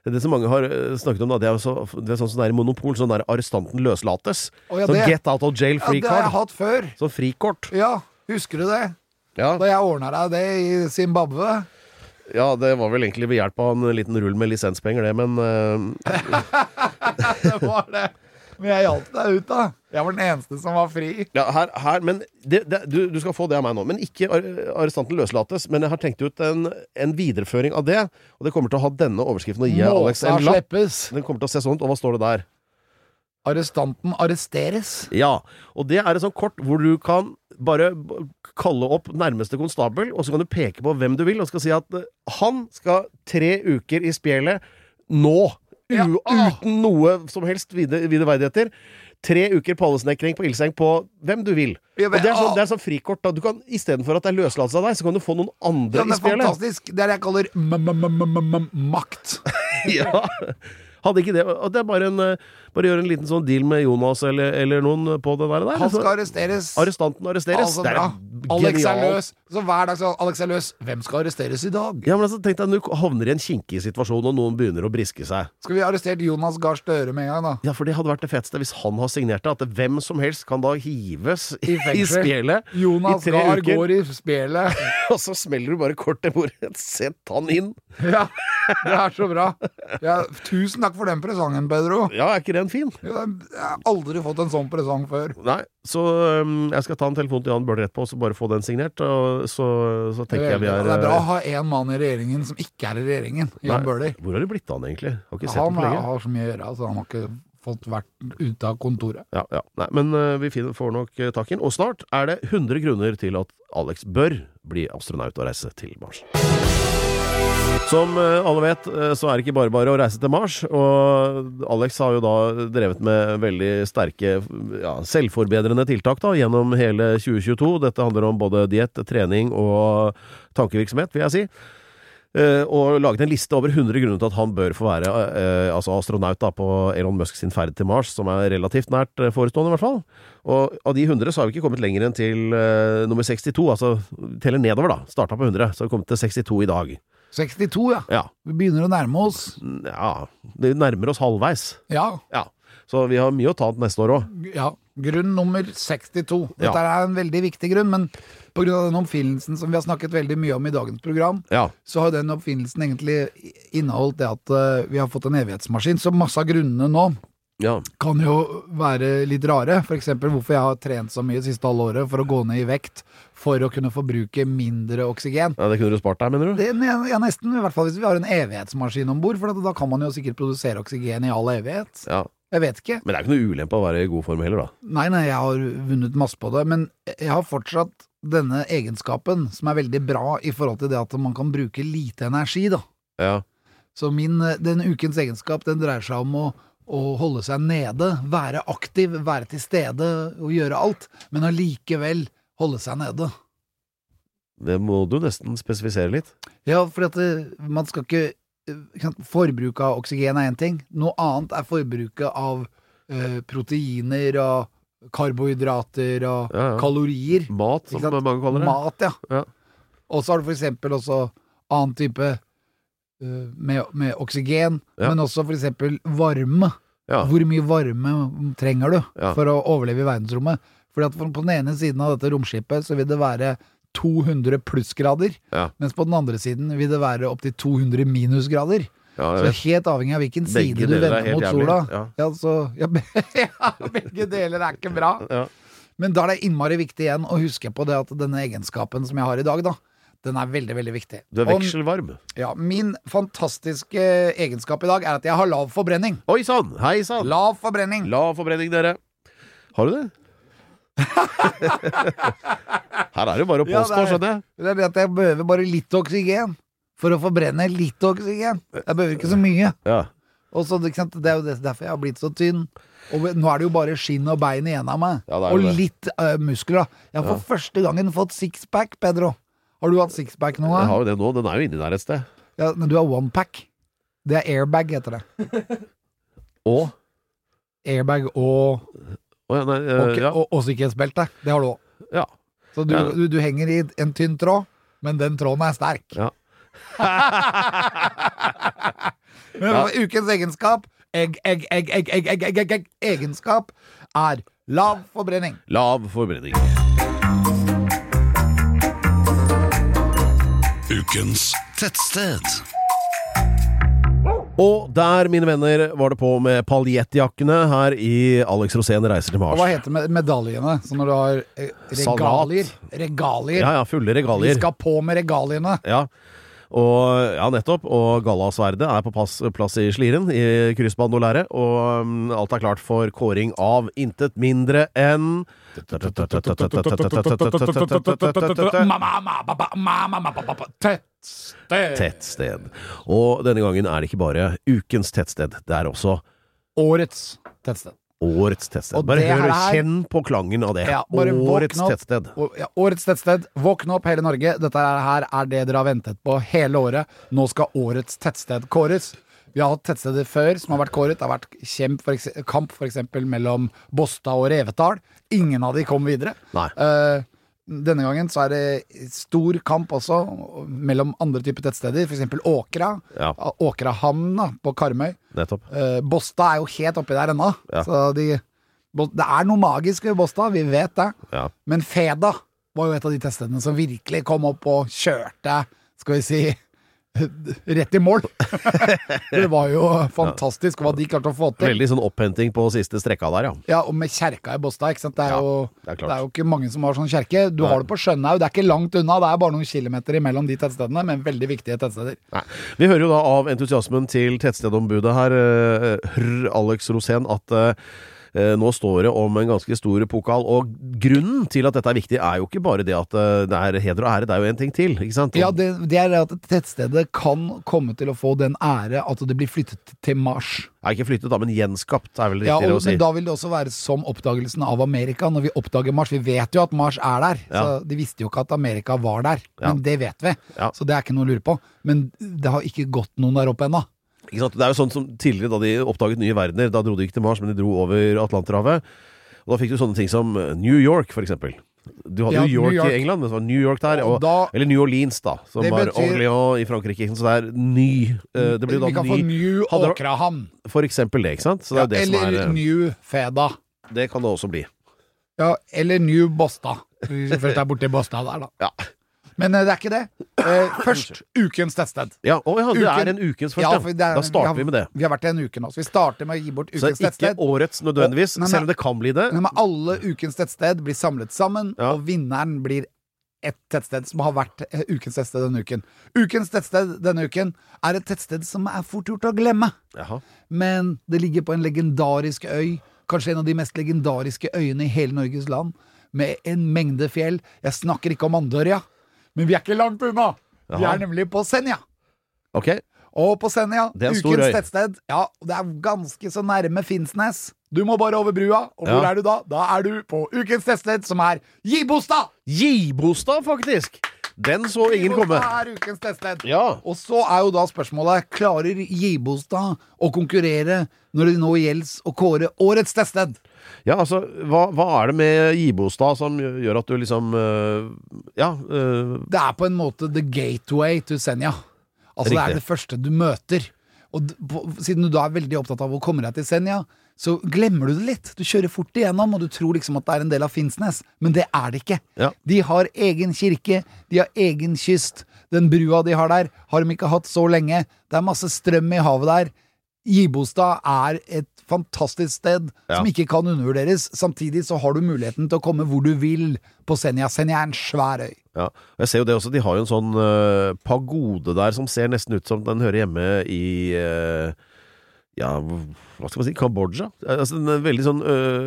det som mange har eh, snakket om, da, det er så, det er sånn som det er i Monopol, sånn der arrestanten løslates. Oh, ja, sånn get out of jail Ja, free det har jeg card. hatt før. Sånn frikort. Ja, husker du det? Ja, Da jeg ordna deg det i Zimbabwe. ja, det var vel egentlig ved hjelp av en liten rull med lisenspenger, det, men uh... Det var det. Men jeg hjalp deg ut, da. Jeg var den eneste som var fri. Ja, her, her Men det, det, du, du skal få det av meg nå. Men ikke arrestanten løslates. Men jeg har tenkt ut en, en videreføring av det, og det kommer til å ha denne overskriften. Og gi Alex en lapp. Den kommer til å se sånn ut. Og hva står det der? Arrestanten arresteres. Ja, og det er et sånt kort hvor du kan bare kalle opp nærmeste konstabel, og så kan du peke på hvem du vil, og skal si at eh, han skal tre uker i spjelet nå. Ja. Uten noe som helst vide- videreverdigheter. Tre uker pallesnekring på ildseng på hvem du vil. Ja, Og det er sånn, det er sånn frikort. da Du kan Istedenfor at det er løslatelse av deg, så kan du få noen andre Ja, det i er fantastisk. Det er det jeg kaller m-m-m-m-m-makt. Ja. Hadde ikke det At det er bare en, eh, Bare gjør en liten sånn deal med Jonas eller, eller noen på det der. der. Han skal arresteres. Arrestanten arresteres. Altså, det er bra. Alex er løs. Så hver dag så Alex er løs. Hvem skal arresteres i dag? Ja, men altså, Tenk deg når du havner i en kinkig situasjon, og noen begynner å briske seg. Skal vi arrestert Jonas Gahr Støre med en gang, da? Ja, for det hadde vært det feteste hvis han har signert det. At hvem som helst kan da hives i, I spjelet Jonas i tre Gahr uker. går i spjelet. Og så smeller du bare kortet til bordet. Sett han inn! Ja, det er så bra. Ja, tusen takk for den presangen, Pedro. Ja, er ikke den fin? Ja, Jeg har aldri fått en sånn presang før. Nei, så um, jeg skal ta en telefon til Jan Bøhler etterpå og så bare få den signert. Og så, så tenker jeg vi er det er bra å ha en mann i regjeringen som ikke er i regjeringen. Jan Bøhler. Hvor har det blitt av han, egentlig? Har ikke sett Han på lenge. har så mye å gjøre, så han har ikke fått vært ute av kontoret. Ja, ja. Nei, men uh, vi finner, får nok uh, tak i den. Og snart er det 100 grunner til at Alex bør bli astronaut og reise til Mars. Som uh, alle vet, uh, så er det ikke bare bare å reise til Mars. Og Alex har jo da drevet med veldig sterke, ja, selvforbedrende tiltak da, gjennom hele 2022. Dette handler om både diett, trening og tankevirksomhet, vil jeg si. Eh, og laget en liste over 100 grunner til at han bør få være eh, altså astronaut da, på Elon Musk sin ferd til Mars, som er relativt nært eh, forestående, i hvert fall. Og av de 100 så har vi ikke kommet lenger enn til eh, nummer 62, altså teller nedover, da. Starta på 100, så har vi kommet til 62 i dag. 62, ja. Ja. Vi begynner å nærme oss. ja Vi nærmer oss halvveis. Ja. Ja. Så vi har mye å ta neste år òg. ja. Grunn nummer 62. Dette Ja. er en veldig viktig grunn, men pga. den oppfinnelsen som vi har snakket veldig mye om i dagens program, Ja. så har den oppfinnelsen egentlig inneholdt det at eh, vi har fått en evighetsmaskin. Så masse av grunnene nå ja. kan jo være litt rare. Eksempel hvorfor jeg har trent så mye siste halve året for å gå ned i vekt for å kunne forbruke mindre oksygen. Ja, Det kunne du spart deg, mener du? Det, ja, nesten, i hvert fall hvis vi har en evighetsmaskin om bord, for da kan man jo sikkert produsere oksygen i all evighet. Ja. Jeg vet ikke. Men det er ikke noe ulempe å være i god form heller, da. Nei, nei, jeg har vunnet masse på det, men jeg har fortsatt denne egenskapen som er veldig bra i forhold til det at man kan bruke lite energi, da. Ja. Så min, den ukens egenskap, den dreier seg om å, å holde seg nede, være aktiv, være til stede og gjøre alt, men allikevel holde seg nede. Det må du nesten spesifisere litt. Ja, for at det, man skal ikke Forbruket Forbruk av oksygen er én ting. Noe annet er forbruket av eh, proteiner og karbohydrater og Ja, ja. kalorier. Mat, som mange kaller det. Mat, ja. Ja. Og så har du for eksempel også annen type eh, med, med oksygen, men også for eksempel varme. Hvor mye varme trenger du for å overleve i verdensrommet? Fordi at på den ene siden av dette romskipet så vil det være 200 plussgrader, Ja. mens på den andre siden vil det være opptil 200 minusgrader. Ja, Så det helt avhengig av hvilken Begge side du er vender mot sola. ja. Ja, så, ja, be- begge deler er ikke bra. Ja. Men da er det innmari viktig igjen å huske på det at denne egenskapen som jeg har i dag, da, den er veldig, veldig viktig. Du er Og- vekselvarm. ja, min fantastiske egenskap i dag er at jeg har lav forbrenning. Oi sann! Hei sann! Lav forbrenning. Lav forbrenning, dere. Har du det? Her er det jo bare å påstå, det er- skjønner jeg. Det er det at jeg behøver bare litt oksygen for å forbrenne litt oksygen. Jeg behøver ikke så mye. Ja. Så, sant? Det er jo derfor jeg har blitt så tynn. Og nå er det jo bare skinn og bein igjen av meg. Ja, og det. litt øh, muskler. Jeg har for første gangen fått sixpack, Pedro. Har du hatt sixpack nå? Jeg har jo det nå. Den er jo inni der et sted. Ja, men du har onepack. Det er airbag, heter det. Og Airbag og, Å ja, nei, eh, og, ja. og, og sikkerhetsbelte. Det har du òg. ja. Så du, Ja. du, du henger i en tynn tråd, men den tråden er sterk. Ja. Men ukens egenskap egg, egg, egg, egg, egg, egg, egg, egg, egg, Egenskap er lav forbrenning. Lav forbrenning. Ukens Tettsted. Og der, mine venner, var det på med paljettjakkene her i Alex Rosén reiser til Mars. Og hva heter med medaljene? Så når du har regalier? Salat. regalier Regalier. Ja, ja, fulle Vi skal på med regaliene. Ja. Og, ja, nettopp. Og gallasverdet er på pass, plass i Sliren, i kryssbandolæret. Og um, alt er klart for kåring av intet mindre enn Tettsted. Tettsted. Og denne gangen er det ikke bare ukens tettsted, det er også Årets tettsted. årets tettsted. Og Bare hør, her- kjenn på klangen av det. Ja, årets opp. tettsted. Og, ja, årets tettsted. Våkne opp, hele Norge. Dette er- her er det dere har ventet på hele året. Nå skal årets tettsted kåres. Vi har hatt tettsteder før som har vært kåret. Det har vært for kamp f.eks. mellom Båstad og Revetal. Ingen av de kom videre. Nei. Eh, denne gangen så er det stor kamp også mellom andre typer tettsteder, f.eks. Åkra. Ja. Åkrahamn på Karmøy. Nettopp. Eh, Båstad er jo helt oppi der ennå. Ja. Så de, det er noe magisk ved Båstad, vi vet det. Ja. Men Feda var jo et av de teststedene som virkelig kom opp og kjørte, skal vi si, rett i mål. det var jo fantastisk hva de klarte å få til. Veldig sånn opphenting på siste strekka der, ja. Ja, og med kjerka i Båstad, ikke sant. Det er, Ja, jo, det er det, er jo ikke mange som har sånn kjerke. Du har det på Skjønhaug, det er ikke langt unna. Det er bare noen kilometer imellom de tettstedene, men veldig viktige tettsteder. Nei. Vi hører jo da av entusiasmen til tettstedombudet her, eh, hr. Alex Rosén, at eh, eh, nå står det om en ganske stor pokal. Og grunnen til at dette er viktig, er jo ikke bare det at eh, det er heder og ære, det er jo en ting til, ikke sant? Ja, det, det er at tettstedet kan komme til å få den ære at det blir flyttet til Mars. Er ikke flyttet da, men gjenskapt, er vel Ja, riktigere og, å si. Men da vil det også være som oppdagelsen av Amerika. Når vi oppdager Mars, vi vet jo at Mars er der. Ja. Så De visste jo ikke at Amerika var der, Ja. men det vet vi. Ja. Så det er ikke noe å lure på. Men det har ikke gått noen der oppe ennå. Ikke sant? Det er jo sånn som tidligere, da de oppdaget nye verdener, da dro de ikke til Mars, men de dro over Atlanterhavet. Og da fikk du sånne ting som eh, New York, for eksempel. Du hadde Ja, New, York, New York. i England, men så var New York der. Og da- eller New Orleans, da. Som var betyr- Orléans i Frankrike. Så det er ny eh, Det blir da vi kan kan få New Åkrahamn. For eksempel det, ikke sant? Så det er jo det eller er eh, New Feda. Det kan det også bli. Ja, eller New Båstad. Hvis vi Først er borti Båstad der, da. Ja. Men eh, det er ikke det. Eh, først ukens tettsted. Ja, å, ja det Uken- er en ukens først, Ja, det er- Da starter vi har- med det. Vi har vært i en uke nå, så vi starter med å gi bort ukens tettsted. Så ikke tettsted. årets nødvendigvis, Og- nei, nei. selv om det kan bli det. Nei, men alle ukens tettsted blir samlet sammen, Ja. og vinneren blir et tettsted som har vært eh, ukens tettsted denne uken. Ukens tettsted denne uken er et tettsted som er fort gjort å glemme. Jaha. Men det ligger på en legendarisk øy, kanskje en av de mest legendariske øyene i hele Norges land, med en mengde fjell. Jeg snakker ikke om Andørja, men vi er ikke langt unna! Vi Jaha. er nemlig på Senja. Ok. Og på Senja, Det er en stor ukens øy. tettsted. Ja, og det er ganske så nærme Finnsnes. Du må bare over brua, og hvor Ja. er du da? Da er du på ukens tettsted, som er Gibostad! Gibostad, faktisk! Den så ingen komme. Gibostad er ukens tettsted. Ja. Og så er jo da spørsmålet Klarer Gibostad å konkurrere når det nå gjelder å kåre årets tettsted? Ja, altså, hva, hva er det med Gibostad som gjør at du liksom øh, Ja. øh, Det er på en måte the gateway to Senja. Altså Det er det første du møter. Og på, siden du da er veldig opptatt av å komme deg til Senja, så glemmer du det litt. Du kjører fort igjennom, og du tror liksom at det er en del av Finnsnes. Men det er det ikke. Ja. De har egen kirke, de har egen kyst. Den brua de har der, har de ikke hatt så lenge. Det er masse strøm i havet der. Gibostad er et fantastisk sted Ja. som ikke kan undervurderes. Samtidig så har du muligheten til å komme hvor du vil på Senja. Senja er en svær øy. ja. Jeg ser jo det også. De har jo en sånn uh, pagode der som ser nesten ut som den hører hjemme i øh, ja, hva skal man si, Kambodsja? Altså En veldig sånn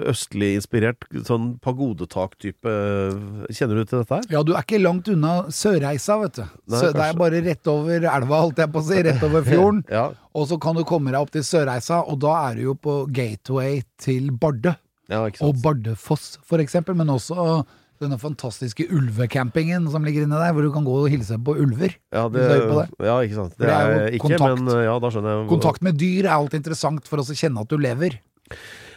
østlig inspirert sånn pagodetak-type. Kjenner du til dette her? Ja, du er ikke langt unna Sørreisa, vet du. Nei, Sø, det er bare rett over elva, holdt jeg på å si. Rett over fjorden. Ja. Og så kan du komme deg opp til Sørreisa, og da er du jo på gateway til Bardu. ja, Og. Bardufoss, for eksempel. Men også denne fantastiske ulvecampingen som ligger inne der, hvor du kan gå og hilse på ulver. Ja, det, på det. ja, ikke sant. Det det er er jo ikke, kontakt. men øh, ja, da skjønner jeg. Kontakt med dyr er alltid interessant for oss å kjenne at du lever.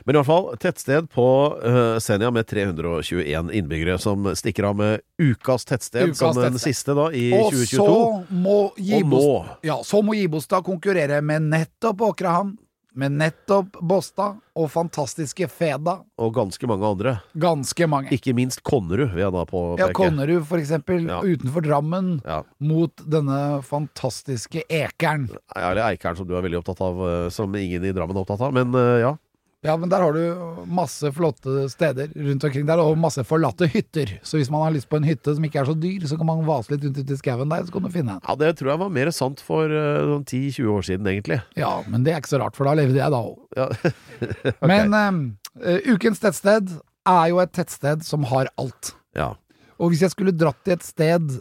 Men i hvert fall tettsted på uh, Senja med 321 innbyggere, som stikker av med ukas tettsted Ukas som den siste da i Og 2022. så må Og nå Ja, så må Gibostad konkurrere med nettopp Åkrahamn, med nettopp Båstad og fantastiske Feda. og ganske mange andre. Ganske mange. Ikke minst Konnerud, vil jeg da påpeke. Ja, Konnerud for eksempel, Ja. utenfor Drammen, Ja. mot denne fantastiske Ekeren. Eller Eikeren, som du er veldig opptatt av, eh, som ingen i Drammen er opptatt av. Men eh, ja. Ja, men der har du masse flotte steder rundt omkring der, og masse forlatte hytter. Så hvis man har lyst på en hytte som ikke er så dyr, så kan man vase litt rundt ute i skauen der, så kan du finne en. ja, det tror jeg var mer sant for eh, sånn 10-20 år siden, egentlig. Ja, men det er ikke så rart, for da levde jeg da òg. Ja. Men uh, ukens tettsted er jo et tettsted som har alt. ja. Og hvis jeg skulle dratt til et sted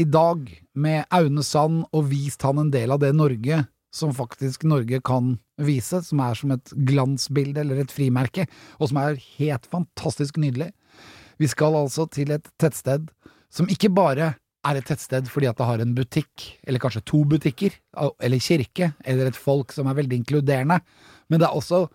i dag med Aune Sand og vist han en del av det Norge som faktisk Norge kan vise, som er som et glansbilde eller et frimerke, og som er helt fantastisk nydelig. Vi skal altså til et tettsted som ikke bare er et tettsted fordi at det har en butikk, eller kanskje to butikker, eller kirke, eller et folk som er veldig inkluderende. Men det er også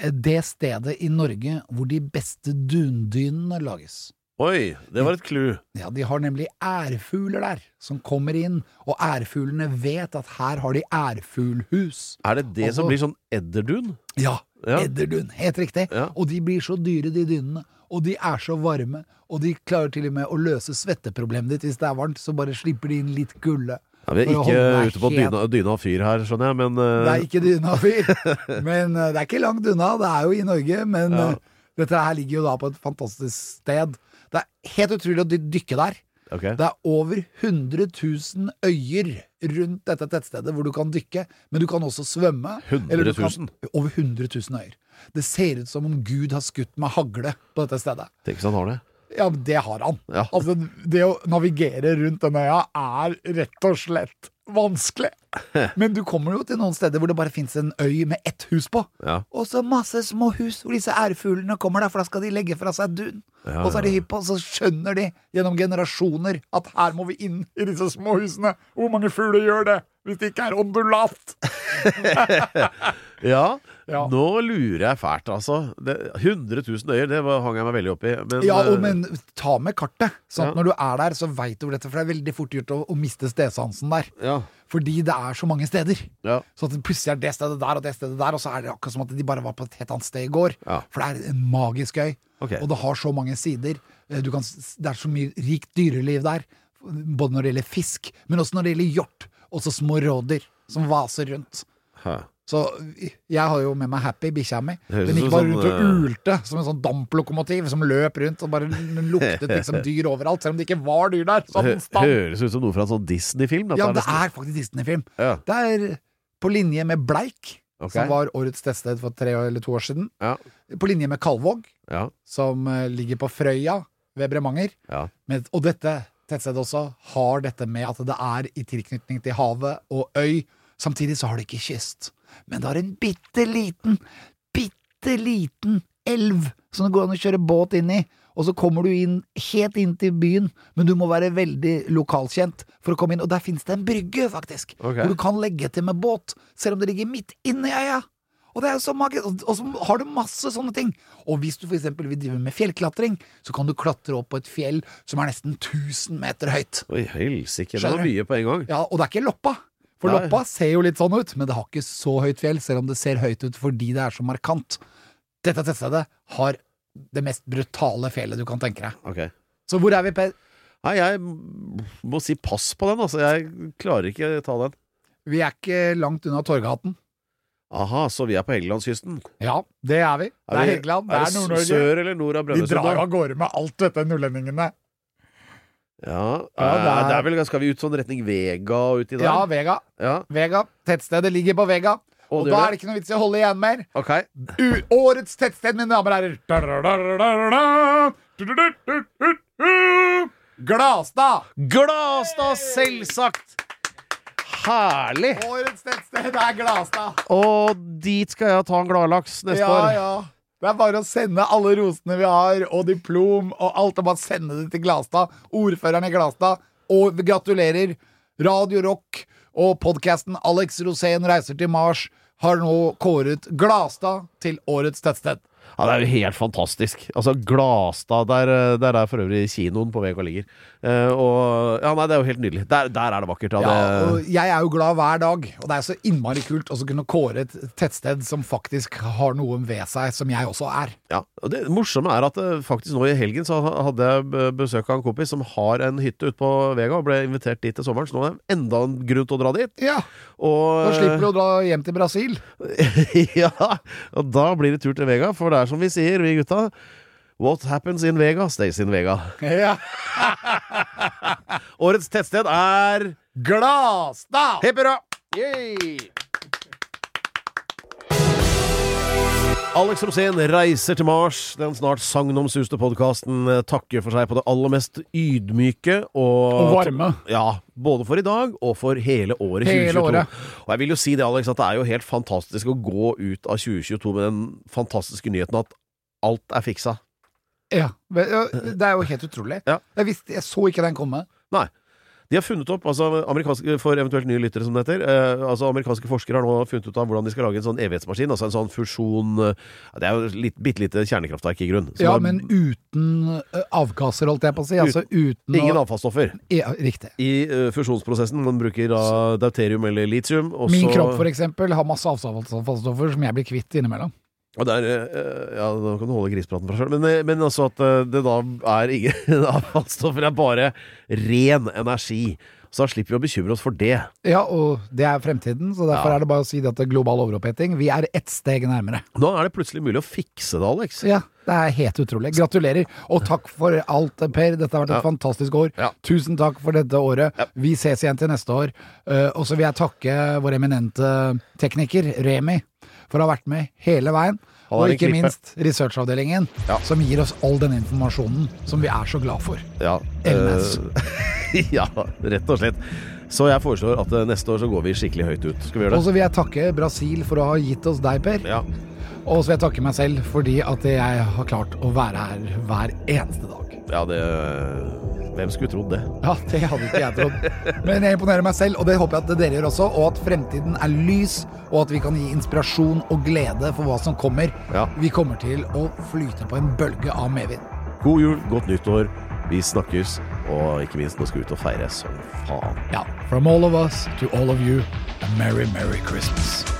eh, det stedet i Norge hvor de beste dundynene lages. Oi, det var et clou. Ja, de har nemlig ærfugler der, som kommer inn, og ærfuglene vet at her har de ærfuglhus. Er det det Altså- som blir sånn edderdun? Ja, Ja. edderdun, helt riktig. Ja. Og de blir så dyre, de dynene. Og de er så varme, og de klarer til og med å løse svetteproblemet ditt hvis det er varmt, så bare slipper de inn litt kulde. Ja, vi er ikke ute på dyna, dyna, og fyr her, skjønner jeg, men uh... Det er ikke dyna og fyr, men uh, det er ikke langt unna. Det er jo i Norge, men eh, dette her ligger jo da på et fantastisk sted. Det er helt utrolig å dykke der. Okay. Det er over 100 000 øyer rundt dette tettstedet hvor du kan dykke, men du kan også svømme. 100 000? eller du kan- Over 100 000 øyer. Det ser ut som om Gud har skutt med hagle på dette stedet. Tenk hvis han har det. Ja, det har han. Ja. Altså, det å navigere rundt den øya er rett og slett vanskelig. Men du kommer jo til noen steder hvor det bare fins en øy med ett hus på. Ja. Og så masse små hus hvor disse ærfuglene kommer der, for da skal de legge fra seg dun. Ja, Og så er de hypp på, og så skjønner de gjennom generasjoner at her må vi inn i disse små husene. Hvor mange fugler gjør det hvis det ikke er ondulat? Ja, Ja. nå lurer jeg fælt, altså. Det, 100 000 øyer, det hang jeg meg veldig opp i. Men, Ja, og, eh, men ta med kartet. Sånn at Ja. når du er der, så veit du hvor dette For det er veldig fort gjort å, å miste stedsansen der. ja, Fordi det er så mange steder. ja. Så at det plutselig er det stedet der og det stedet der, og så er det akkurat som at de bare var på et helt annet sted i går. Ja. For det er en magisk øy, okay. og det har så mange sider. Eh, Du kan, det er så mye rikt dyreliv der, både når det gjelder fisk, men også når det gjelder hjort. Og så små rådyr som vaser rundt. Hæ. Så jeg har jo med meg Happy, bikkja mi. Den gikk bare rundt og sånn, ulte som en sånn damplokomotiv som løp rundt og bare luktet liksom dyr overalt, selv om det ikke var dyr der. Så den høres ut som noe fra en sånn Disney-film. Ja, det er faktisk Disney-film. Ja. Det er på linje med Bleik, okay. som var årets tettsted for tre eller to år siden. Ja. På linje med Kalvåg, Ja. som eh, ligger på Frøya ved Bremanger. Og dette tettstedet også har dette med at det er i tilknytning til havet og øy. Samtidig så har det ikke kyst. Men det har en bitte liten, bitte liten elv som det går an å kjøre båt inn i. Og så kommer du inn helt inn til byen, men du må være veldig lokalkjent for å komme inn. Og der finnes det en brygge, faktisk, okay. hvor du kan legge til med båt, selv om det ligger midt inne i øya. Er jo så og- og så har du masse sånne ting. Og hvis du eksempel vil drive med fjellklatring, så kan du klatre opp på et fjell som er nesten 1000 meter høyt. Oi, helsike. Det var mye på en gang. Ja, og det er ikke Loppa. For Nei. Loppa ser jo litt sånn ut, men det har ikke så høyt fjell, selv om det ser høyt ut fordi det er så markant. Dette tettstedet har det mest brutale fjellet du kan tenke deg. Okay. Så hvor er vi, Per? Nei, jeg må si pass på den, altså. Jeg klarer ikke ta den. Vi er ikke langt unna Torgaten. Aha, så vi er på Helgelandskysten. Ja, det er vi. Det er vi- Helgeland, det er Nord-Norge. Sør eller nord av De drar Brønnøysund? jo da? av gårde med alt dette, nordlendingene. Ja, Ja, det eh, er- det er vel, skal vi ut sånn retning Vega og uti der? Ja, Vega. ja. Vega. Tettstedet ligger på Vega. Og Og da er det ikke noe vits i å holde igjen mer. Ok. U årets tettsted, mine damer og herrer. Glastad! Glastad, selvsagt! Herlig! Årets tettsted er Glastad. Og dit skal jeg ta en gladlaks neste Ja, år. ja. Det er bare å sende alle rosene vi har, og diplom og alt, og bare sende det til Glastad. Ordføreren i Glastad. Og vi gratulerer. Radio Rock og podkasten Alex Rosén reiser til Mars har nå kåret Glastad til årets tettsted. Ja, Det er jo helt fantastisk. Altså, Glastad der, eh, der er for øvrig kinoen på VK ligger. Eh, og Ja, nei, det er jo helt nydelig. Der, der er det vakkert. Ja, Ja, det, og jeg er jo glad hver dag, og det er så innmari kult å kunne kåre et tettsted som faktisk har noe ved seg, som jeg også er. ja. Og det morsomme er at eh, faktisk nå i helgen så hadde jeg besøk av en kompis som har en hytte ute på Vega, og ble invitert dit til sommeren, så nå er det enda en grunn til å dra dit. Ja, Og, Da slipper du å dra hjem til Brasil. ja, og da blir det tur til Vega, for det er som vi sier, vi gutta. What happens in Vega, stays in Vega. Ja. Årets tettsted er Glasdal! Hipp hurra! Alex Rosén reiser til Mars. Den snart sagnomsuste podkasten takker for seg på det aller mest ydmyke og, Og varme. Ja, både for i dag og for hele året Hele 2022. året. Og jeg vil jo si det, Alex, at det er jo helt fantastisk å gå ut av 2022 med den fantastiske nyheten at alt er fiksa. Ja, Det er jo helt utrolig. Ja. Jeg, visste, jeg så ikke den komme. Nei. De har funnet opp, altså For eventuelt nye lyttere, som det heter. Eh, altså Amerikanske forskere har nå funnet ut av hvordan de skal lage en sånn evighetsmaskin. Altså en sånn fusjon eh, Det er jo litt, bitte lite kjernekraftverk i grunn. Så Ja, er men uten eh, avgasser, holdt jeg på å si. Altså uten ingen avfallsstoffer. ja, Riktig. I uh, fusjonsprosessen man bruker da deuterium eller litium. Min kropp, for eksempel, har masse avfallsstoffer som jeg blir kvitt innimellom. Og der, eh, ja, Nå kan du holde grispraten for deg sjøl. Men, eh, men altså at eh, det da er ingen avfallsstoffer, er bare ren energi. Så da slipper vi å bekymre oss for det. Ja, og det er fremtiden, så derfor Ja. er det bare å si det at det er global overoppheting. Vi er ett steg nærmere. Nå er det plutselig mulig å fikse det, Alex. Ja, det er helt utrolig. Gratulerer, og takk for alt, Per. Dette har vært et Ja. fantastisk år. Ja. Tusen takk for dette året. Vi ses igjen til neste år. Og så vil jeg takke vår eminente tekniker, Remi, for å ha vært med hele veien. Og ikke klippe. minst researchavdelingen, Ja. som gir oss all den informasjonen som vi er så glad for. Ja, LNS. Uh, ja, rett og slett. Så jeg foreslår at eh, neste år så går vi skikkelig høyt ut. Skal vi gjøre det? Og så vil jeg takke Brasil for å ha gitt oss deg, Per. Ja. Og så vil jeg takke meg selv fordi at jeg har klart å være her hver eneste dag. Ja, det Hvem skulle trodd det? Ja, det hadde ikke jeg trodd. Men jeg imponerer meg selv, og det håper jeg at dere gjør også. Og at fremtiden er lys, og at vi kan gi inspirasjon og glede for hva som kommer. Ja. Vi kommer til å flyte på en bølge av medvind. God jul, godt nyttår. Vi snakkes. Og ikke minst, nå skal vi ut og feire som faen. Ja. From all of us to all of you, a merry, merry Christmas.